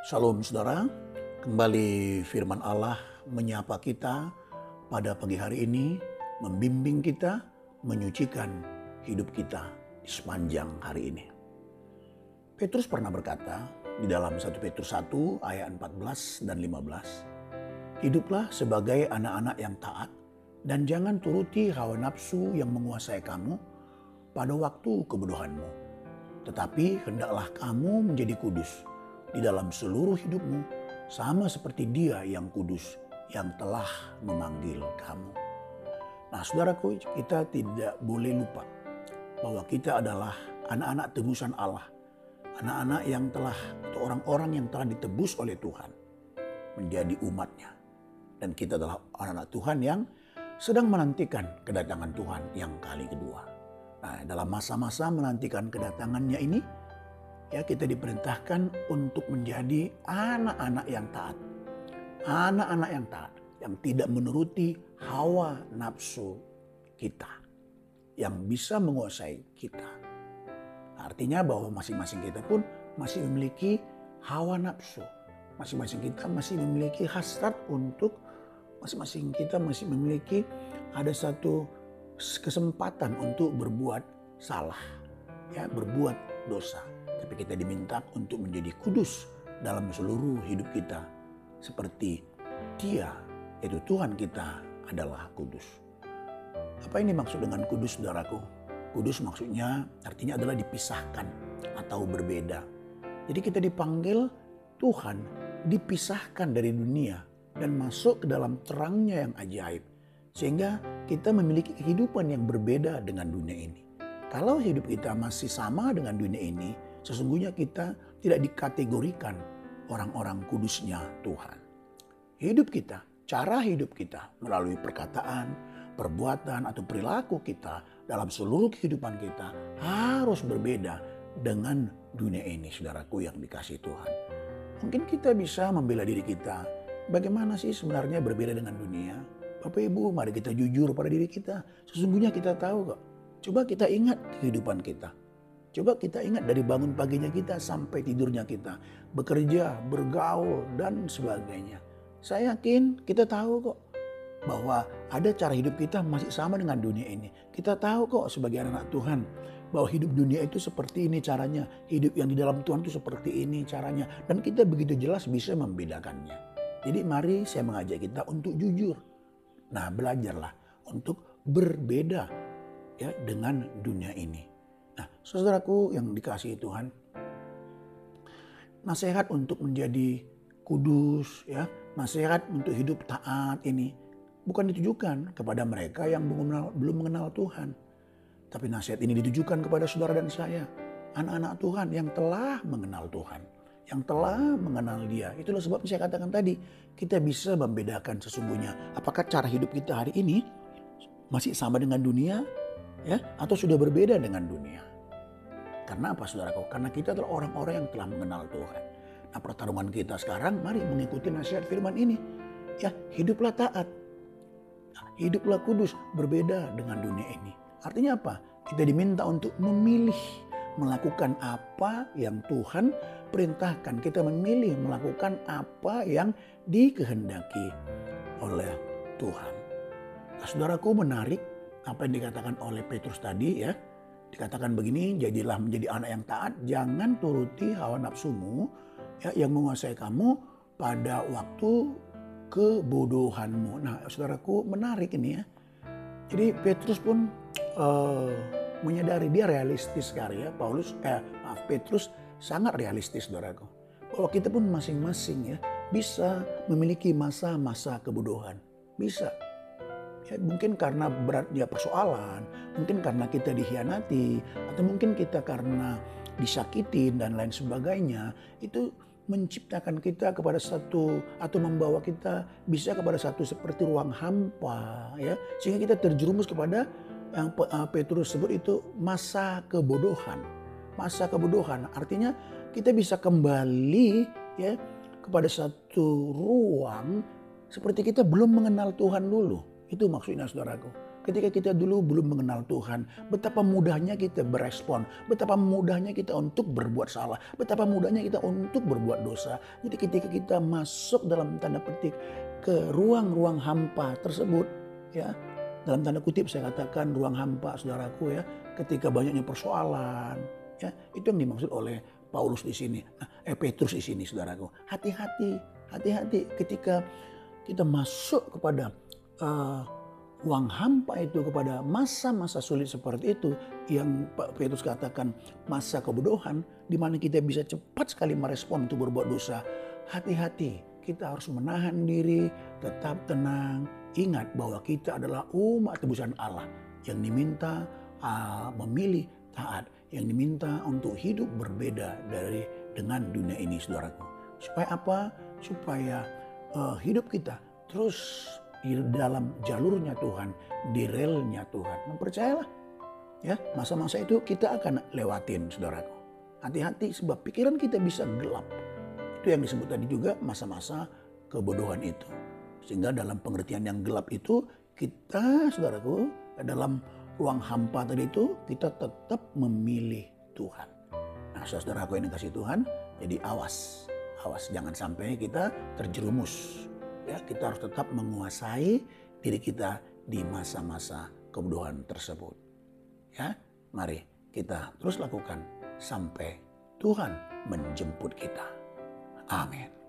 Shalom saudara, kembali firman Allah menyapa kita pada pagi hari ini, membimbing kita, menyucikan hidup kita di sepanjang hari ini. Petrus pernah berkata di dalam 1 Petrus 1 ayat 14 dan 15, Hiduplah sebagai anak-anak yang taat dan jangan turuti hawa nafsu yang menguasai kamu pada waktu kebodohanmu. Tetapi hendaklah kamu menjadi kudus, di dalam seluruh hidupmu sama seperti dia yang kudus yang telah memanggil kamu. Nah saudaraku kita tidak boleh lupa bahwa kita adalah anak-anak tebusan Allah. Anak-anak yang telah atau orang-orang yang telah ditebus oleh Tuhan menjadi umatnya. Dan kita adalah anak-anak Tuhan yang sedang menantikan kedatangan Tuhan yang kali kedua. Nah dalam masa-masa menantikan kedatangannya ini ya kita diperintahkan untuk menjadi anak-anak yang taat. Anak-anak yang taat yang tidak menuruti hawa nafsu kita yang bisa menguasai kita. Artinya bahwa masing-masing kita pun masih memiliki hawa nafsu. Masing-masing kita masih memiliki hasrat untuk masing-masing kita masih memiliki ada satu kesempatan untuk berbuat salah, ya, berbuat dosa. Tapi kita diminta untuk menjadi kudus dalam seluruh hidup kita. Seperti dia, yaitu Tuhan kita adalah kudus. Apa ini maksud dengan kudus saudaraku? Kudus maksudnya artinya adalah dipisahkan atau berbeda. Jadi kita dipanggil Tuhan dipisahkan dari dunia dan masuk ke dalam terangnya yang ajaib. Sehingga kita memiliki kehidupan yang berbeda dengan dunia ini. Kalau hidup kita masih sama dengan dunia ini, Sesungguhnya kita tidak dikategorikan orang-orang kudusnya Tuhan. Hidup kita, cara hidup kita melalui perkataan, perbuatan atau perilaku kita dalam seluruh kehidupan kita harus berbeda dengan dunia ini saudaraku yang dikasih Tuhan. Mungkin kita bisa membela diri kita. Bagaimana sih sebenarnya berbeda dengan dunia? Bapak Ibu mari kita jujur pada diri kita. Sesungguhnya kita tahu kok. Coba kita ingat kehidupan kita. Coba kita ingat dari bangun paginya kita sampai tidurnya kita. Bekerja, bergaul, dan sebagainya. Saya yakin kita tahu kok bahwa ada cara hidup kita masih sama dengan dunia ini. Kita tahu kok sebagai anak Tuhan bahwa hidup dunia itu seperti ini caranya. Hidup yang di dalam Tuhan itu seperti ini caranya. Dan kita begitu jelas bisa membedakannya. Jadi mari saya mengajak kita untuk jujur. Nah belajarlah untuk berbeda ya dengan dunia ini. Saudaraku yang dikasihi Tuhan, nasihat untuk menjadi kudus, ya, nasihat untuk hidup taat ini bukan ditujukan kepada mereka yang belum mengenal, belum mengenal Tuhan. Tapi nasihat ini ditujukan kepada saudara dan saya, anak-anak Tuhan yang telah mengenal Tuhan, yang telah mengenal Dia. Itulah sebab saya katakan tadi, kita bisa membedakan sesungguhnya apakah cara hidup kita hari ini masih sama dengan dunia ya atau sudah berbeda dengan dunia. Karena apa saudaraku? Karena kita adalah orang-orang yang telah mengenal Tuhan. Nah pertarungan kita sekarang mari mengikuti nasihat firman ini. Ya hiduplah taat. Hiduplah kudus berbeda dengan dunia ini. Artinya apa? Kita diminta untuk memilih melakukan apa yang Tuhan perintahkan. Kita memilih melakukan apa yang dikehendaki oleh Tuhan. Nah, saudaraku menarik apa yang dikatakan oleh Petrus tadi ya Dikatakan begini, jadilah menjadi anak yang taat, jangan turuti hawa nafsumu ya, yang menguasai kamu pada waktu kebodohanmu. Nah, saudaraku menarik ini ya. Jadi Petrus pun uh, menyadari dia realistis sekali ya. Paulus, eh, maaf Petrus sangat realistis saudaraku. Bahwa kita pun masing-masing ya bisa memiliki masa-masa kebodohan. Bisa Ya, mungkin karena beratnya persoalan, mungkin karena kita dikhianati, atau mungkin kita karena disakitin dan lain sebagainya. Itu menciptakan kita kepada satu atau membawa kita bisa kepada satu seperti ruang hampa ya. Sehingga kita terjerumus kepada yang eh, Petrus sebut itu masa kebodohan. Masa kebodohan. Artinya kita bisa kembali ya kepada satu ruang seperti kita belum mengenal Tuhan dulu itu maksudnya saudaraku. Ketika kita dulu belum mengenal Tuhan, betapa mudahnya kita berespon, betapa mudahnya kita untuk berbuat salah, betapa mudahnya kita untuk berbuat dosa. Jadi ketika kita masuk dalam tanda petik ke ruang-ruang hampa tersebut, ya dalam tanda kutip saya katakan ruang hampa saudaraku ya, ketika banyaknya persoalan, ya itu yang dimaksud oleh Paulus di sini, eh Petrus di sini saudaraku. Hati-hati, hati-hati ketika kita masuk kepada uh, uang hampa itu kepada masa-masa sulit seperti itu yang Pak Petrus katakan masa kebodohan di mana kita bisa cepat sekali merespon untuk berbuat dosa. Hati-hati, kita harus menahan diri, tetap tenang, ingat bahwa kita adalah umat tebusan Allah yang diminta uh, memilih taat, yang diminta untuk hidup berbeda dari dengan dunia ini, saudaraku. Supaya apa? Supaya uh, hidup kita terus di dalam jalurnya Tuhan, di relnya Tuhan. Mempercayalah. Ya, masa-masa itu kita akan lewatin, saudaraku. Hati-hati sebab pikiran kita bisa gelap. Itu yang disebut tadi juga masa-masa kebodohan itu. Sehingga dalam pengertian yang gelap itu kita, saudaraku, dalam ruang hampa tadi itu kita tetap memilih Tuhan. Nah, saudaraku yang dikasih Tuhan, jadi awas. Awas jangan sampai kita terjerumus ya kita harus tetap menguasai diri kita di masa-masa kebodohan tersebut. Ya, mari kita terus lakukan sampai Tuhan menjemput kita. Amin.